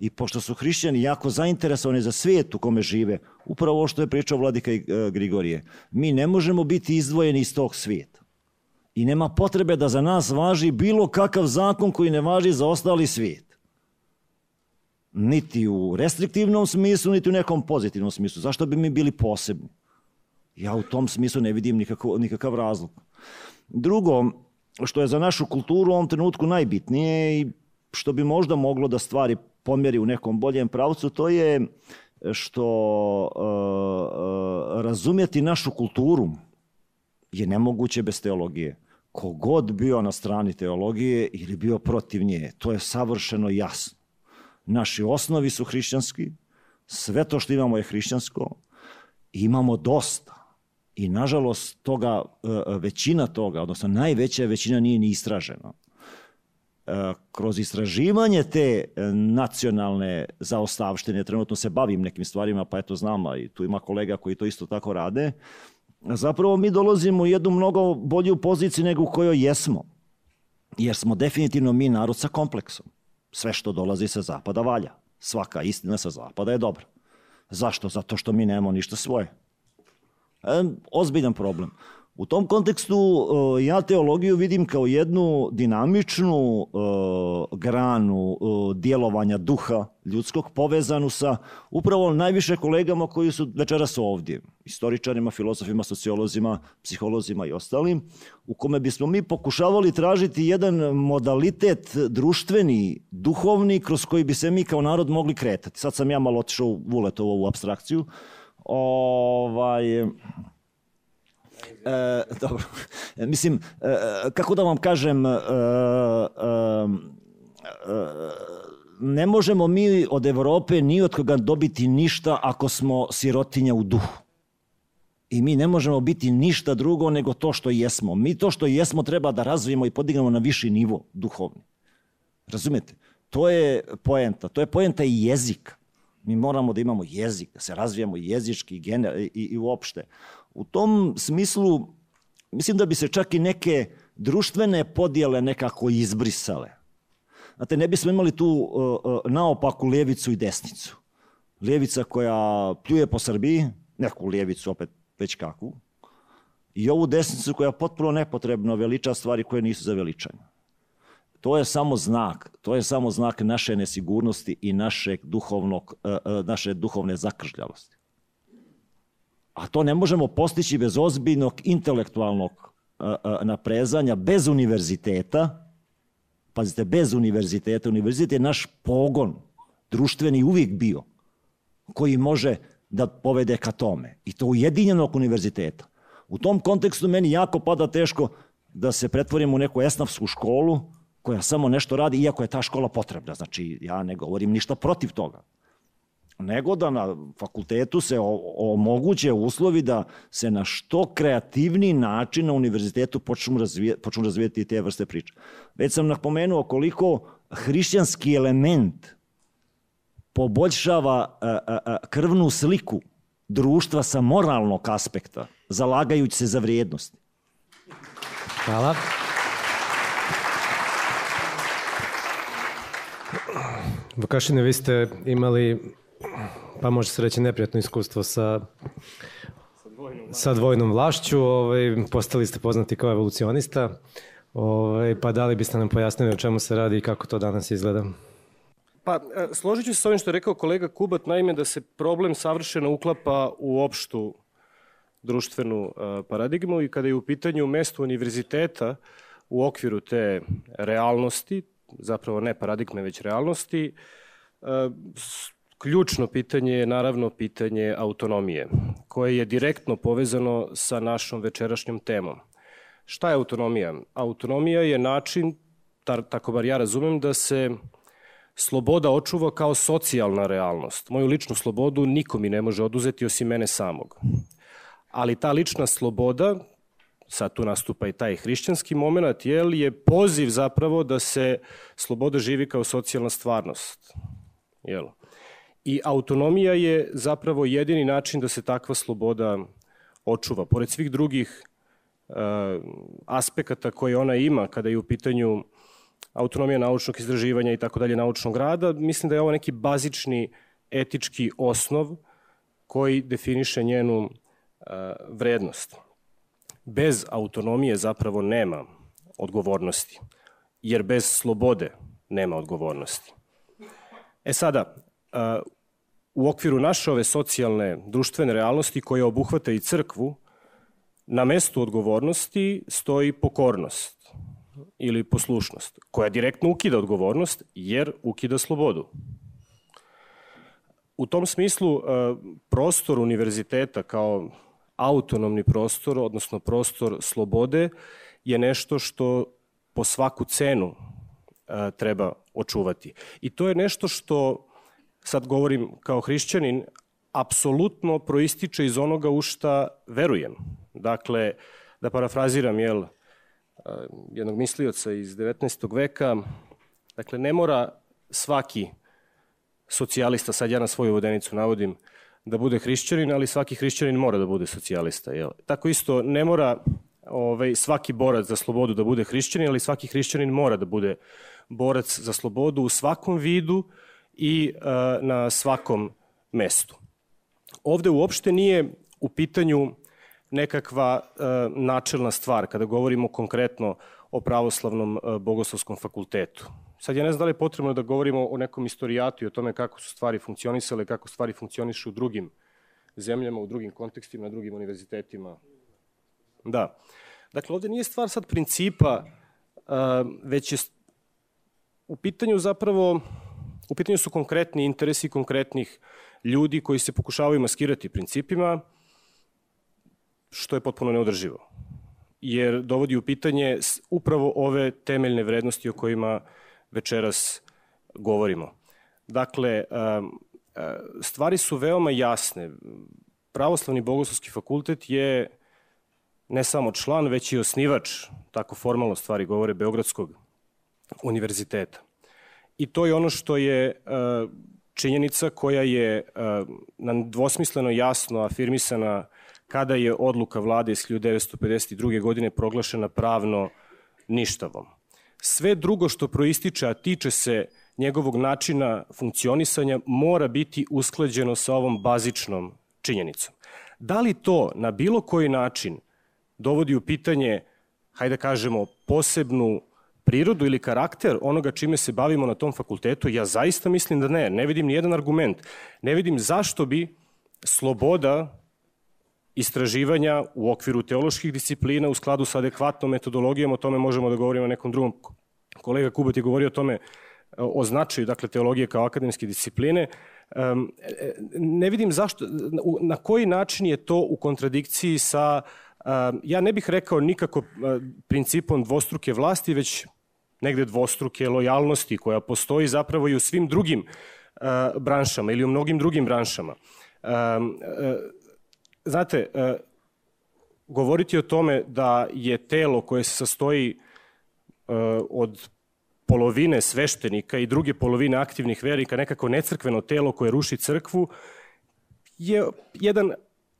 I pošto su hrišćani jako zainteresovani za svijet u kome žive, upravo ovo što je pričao Vladika e, Grigorije, mi ne možemo biti izdvojeni iz tog svijeta. I nema potrebe da za nas važi bilo kakav zakon koji ne važi za ostali svijet. Niti u restriktivnom smislu, niti u nekom pozitivnom smislu. Zašto bi mi bili posebni? Ja u tom smislu ne vidim nikakav, nikakav razlog. Drugo, što je za našu kulturu u ovom trenutku najbitnije i što bi možda moglo da stvari pomjeri u nekom boljem pravcu, to je što uh, uh, razumjeti našu kulturu je nemoguće bez teologije. Kogod bio na strani teologije ili bio protiv nje, to je savršeno jasno. Naši osnovi su hrišćanski, sve to što imamo je hrišćansko, imamo dosta. I nažalost toga, e, većina toga, odnosno najveća većina nije ni istražena. E, kroz istraživanje te e, nacionalne zaostavštine, trenutno se bavim nekim stvarima, pa eto znam, a i tu ima kolega koji to isto tako rade, zapravo mi dolazimo u jednu mnogo bolju poziciju nego u kojoj jesmo. Jer smo definitivno mi narod sa kompleksom. Sve što dolazi sa zapada valja. Svaka istina sa zapada je dobra. Zašto? Zato što mi nemamo ništa svoje. E, ozbiljan problem. U tom kontekstu e, ja teologiju vidim kao jednu dinamičnu e, granu djelovanja duha ljudskog povezanu sa upravo najviše kolegama koji su večeras ovdje, istoričarima, filozofima, sociolozima, psiholozima i ostalim, u kome bismo mi pokušavali tražiti jedan modalitet društveni, duhovni, kroz koji bi se mi kao narod mogli kretati. Sad sam ja malo otišao u Vuletovu abstrakciju, Ovaj, e, dobro. Mislim, e, kako da vam kažem, e, e, e, ne možemo mi od Evrope ni od koga dobiti ništa ako smo sirotinja u duhu. I mi ne možemo biti ništa drugo nego to što jesmo. Mi to što jesmo treba da razvijemo i podignemo na viši nivo duhovni. Razumete? To je poenta. To je poenta i jezika. Mi moramo da imamo jezik, da se razvijamo jezički i, i, i uopšte. U tom smislu, mislim da bi se čak i neke društvene podjele nekako izbrisale. Znate, ne bismo imali tu uh, naopaku ljevicu i desnicu. Ljevica koja pljuje po Srbiji, neku ljevicu opet već kakvu, i ovu desnicu koja potpuno nepotrebno veliča stvari koje nisu za veličanje. To je samo znak, to je samo znak naše nesigurnosti i našeg duhovnog, uh, uh, naše duhovne zakržljavosti. A to ne možemo postići bez ozbiljnog intelektualnog uh, naprezanja, bez univerziteta, pazite, bez univerziteta, univerzitet je naš pogon, društveni uvijek bio, koji može da povede ka tome. I to ujedinjenog univerziteta. U tom kontekstu meni jako pada teško da se pretvorim u neku esnafsku školu koja samo nešto radi, iako je ta škola potrebna. Znači, ja ne govorim ništa protiv toga nego da na fakultetu se omoguće uslovi da se na što kreativniji način na univerzitetu počnu, razvije, počnu razvijeti te vrste priča. Već sam napomenuo koliko hrišćanski element poboljšava a, a, a, krvnu sliku društva sa moralnog aspekta, zalagajući se za vrijednosti. Hvala. Vukašine, vi ste imali pa može se reći neprijatno iskustvo sa sa dvojnom vlašću, ovaj, postali ste poznati kao evolucionista, ovaj, pa da li biste nam pojasnili o čemu se radi i kako to danas izgleda? Pa, e, složit ću se s ovim što je rekao kolega Kubat, naime da se problem savršeno uklapa u opštu društvenu uh, paradigmu i kada je u pitanju mesto univerziteta u okviru te realnosti, zapravo ne paradigme, već realnosti, uh, Ključno pitanje je naravno pitanje autonomije, koje je direktno povezano sa našom večerašnjom temom. Šta je autonomija? Autonomija je način, tako bar ja razumem, da se sloboda očuva kao socijalna realnost. Moju ličnu slobodu niko mi ne može oduzeti osim mene samog. Ali ta lična sloboda, sad tu nastupa i taj hrišćanski moment, jel, je poziv zapravo da se sloboda živi kao socijalna stvarnost. Jel? I autonomija je zapravo jedini način da se takva sloboda očuva. Pored svih drugih uh, aspekata koje ona ima kada je u pitanju autonomija naučnog izraživanja i tako dalje naučnog rada, mislim da je ovo neki bazični etički osnov koji definiše njenu uh, vrednost. Bez autonomije zapravo nema odgovornosti, jer bez slobode nema odgovornosti. E sada, u okviru naše ove socijalne društvene realnosti koja obuhvata i crkvu, na mestu odgovornosti stoji pokornost ili poslušnost, koja direktno ukida odgovornost jer ukida slobodu. U tom smislu prostor univerziteta kao autonomni prostor, odnosno prostor slobode, je nešto što po svaku cenu treba očuvati. I to je nešto što sad govorim kao hrišćanin, apsolutno proističe iz onoga u šta verujem. Dakle, da parafraziram, jel, jednog mislioca iz 19. veka, dakle, ne mora svaki socijalista, sad ja na svoju vodenicu navodim, da bude hrišćanin, ali svaki hrišćanin mora da bude socijalista. Jel? Tako isto, ne mora ovaj, svaki borac za slobodu da bude hrišćanin, ali svaki hrišćanin mora da bude borac za slobodu u svakom vidu, i e, na svakom mestu. Ovde uopšte nije u pitanju nekakva e, načelna stvar kada govorimo konkretno o pravoslavnom e, bogoslovskom fakultetu. Sad ja ne znam da li je potrebno da govorimo o nekom istorijatu i o tome kako su stvari funkcionisale, kako stvari funkcionišu u drugim zemljama, u drugim kontekstima, na drugim univerzitetima. Da. Dakle, ovde nije stvar sad principa, već je u pitanju zapravo U pitanju su konkretni interesi konkretnih ljudi koji se pokušavaju maskirati principima, što je potpuno neodrživo. Jer dovodi u pitanje upravo ove temeljne vrednosti o kojima večeras govorimo. Dakle, stvari su veoma jasne. Pravoslavni bogoslovski fakultet je ne samo član, već i osnivač, tako formalno stvari govore, Beogradskog univerziteta. I to je ono što je e, činjenica koja je e, nam dvosmisleno jasno afirmisana kada je odluka vlade iz 1952. godine proglašena pravno ništavom. Sve drugo što proističe, a tiče se njegovog načina funkcionisanja, mora biti usklađeno sa ovom bazičnom činjenicom. Da li to na bilo koji način dovodi u pitanje, hajde da kažemo, posebnu prirodu ili karakter onoga čime se bavimo na tom fakultetu, ja zaista mislim da ne. Ne vidim ni jedan argument. Ne vidim zašto bi sloboda istraživanja u okviru teoloških disciplina u skladu sa adekvatnom metodologijom, o tome možemo da govorimo nekom drugom. Kolega Kubat je govorio o tome, o značaju dakle, teologije kao akademske discipline. Ne vidim zašto, na koji način je to u kontradikciji sa, ja ne bih rekao nikako principom dvostruke vlasti, već negde dvostruke lojalnosti koja postoji zapravo i u svim drugim branšama ili u mnogim drugim branšama znate, e, govoriti o tome da je telo koje se sastoji e, od polovine sveštenika i druge polovine aktivnih verika, nekako necrkveno telo koje ruši crkvu, je jedan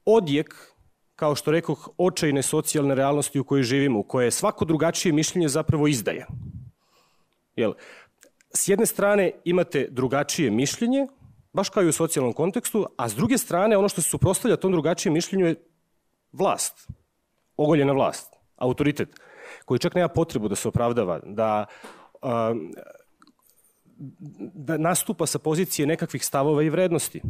odjek, kao što rekoh, očajne socijalne realnosti u kojoj živimo, u kojoj svako drugačije mišljenje zapravo izdaje. Jel? S jedne strane imate drugačije mišljenje, baš kao i u socijalnom kontekstu, a s druge strane ono što se suprostavlja tom drugačijem mišljenju je vlast, ogoljena vlast, autoritet, koji čak nema potrebu da se opravdava, da, um, da nastupa sa pozicije nekakvih stavova i vrednosti,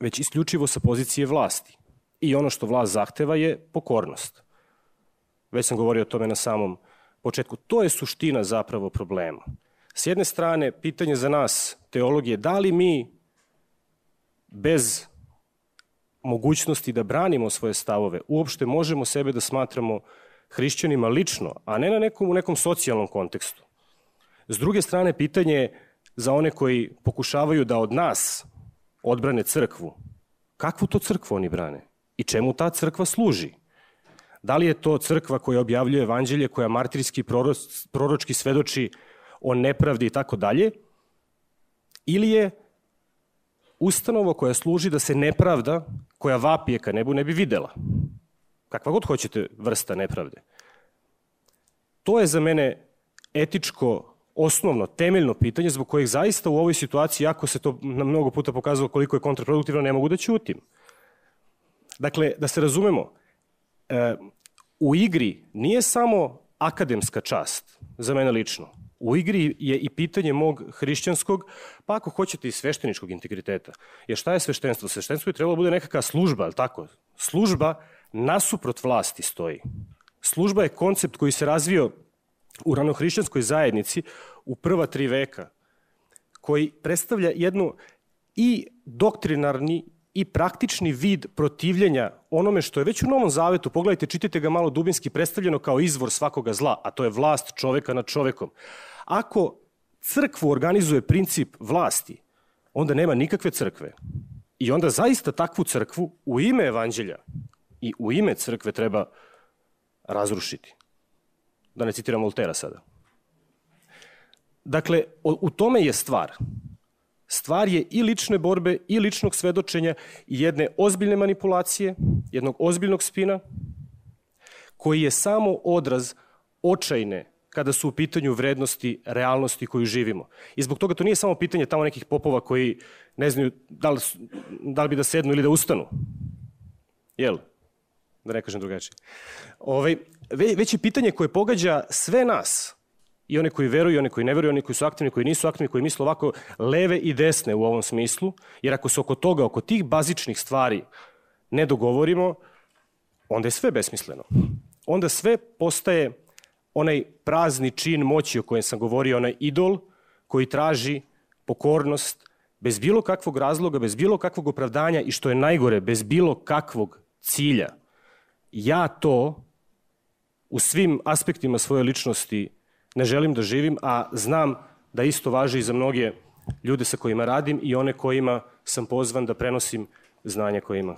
već isključivo sa pozicije vlasti. I ono što vlast zahteva je pokornost. Već sam govorio o tome na samom početku. To je suština zapravo problema. S jedne strane, pitanje za nas, teologije, da li mi bez mogućnosti da branimo svoje stavove, uopšte možemo sebe da smatramo hrišćanima lično, a ne na nekom, u nekom socijalnom kontekstu. S druge strane, pitanje je za one koji pokušavaju da od nas odbrane crkvu. Kakvu to crkvu oni brane? I čemu ta crkva služi? Da li je to crkva koja objavljuje evanđelje, koja martirski proročki svedoči o nepravdi i tako dalje? Ili je ustanova koja služi da se nepravda, koja vapije ka nebu, ne bi videla. Kakva god hoćete vrsta nepravde. To je za mene etičko, osnovno, temeljno pitanje zbog kojeg zaista u ovoj situaciji, ako se to na mnogo puta pokazalo koliko je kontraproduktivno, ne mogu da ćutim. Dakle, da se razumemo, e, u igri nije samo akademska čast, za mene lično, U igri je i pitanje mog hrišćanskog, pa ako hoćete i svešteničkog integriteta. Jer šta je sveštenstvo? Sveštenstvo je trebalo da bude nekakva služba, ali tako? Služba nasuprot vlasti stoji. Služba je koncept koji se razvio u ranohrišćanskoj zajednici u prva tri veka, koji predstavlja jednu i doktrinarni i praktični vid protivljenja onome što je već u Novom Zavetu, pogledajte, čitajte ga malo dubinski, predstavljeno kao izvor svakoga zla, a to je vlast čoveka nad čovekom. Ako crkvu organizuje princip vlasti, onda nema nikakve crkve. I onda zaista takvu crkvu u ime evanđelja i u ime crkve treba razrušiti. Da ne citiram Voltera sada. Dakle, u tome je stvar. Stvar je i lične borbe, i ličnog svedočenja, i jedne ozbiljne manipulacije, jednog ozbiljnog spina, koji je samo odraz očajne kada su u pitanju vrednosti realnosti koju živimo. I zbog toga to nije samo pitanje tamo nekih popova koji ne znaju da li, da li bi da sednu ili da ustanu. Jel? Da ne kažem drugačije. Ovaj, već je pitanje koje pogađa sve nas, i one koji veruju, i one koji ne veruju, oni koji su aktivni, koji nisu aktivni, koji misle ovako leve i desne u ovom smislu, jer ako se oko toga, oko tih bazičnih stvari ne dogovorimo, onda je sve besmisleno. Onda sve postaje onaj prazni čin moći o kojem sam govorio, onaj idol koji traži pokornost bez bilo kakvog razloga, bez bilo kakvog opravdanja i što je najgore, bez bilo kakvog cilja. Ja to u svim aspektima svoje ličnosti ne želim da živim, a znam da isto važi i za mnoge ljude sa kojima radim i one kojima sam pozvan da prenosim znanje koje imam.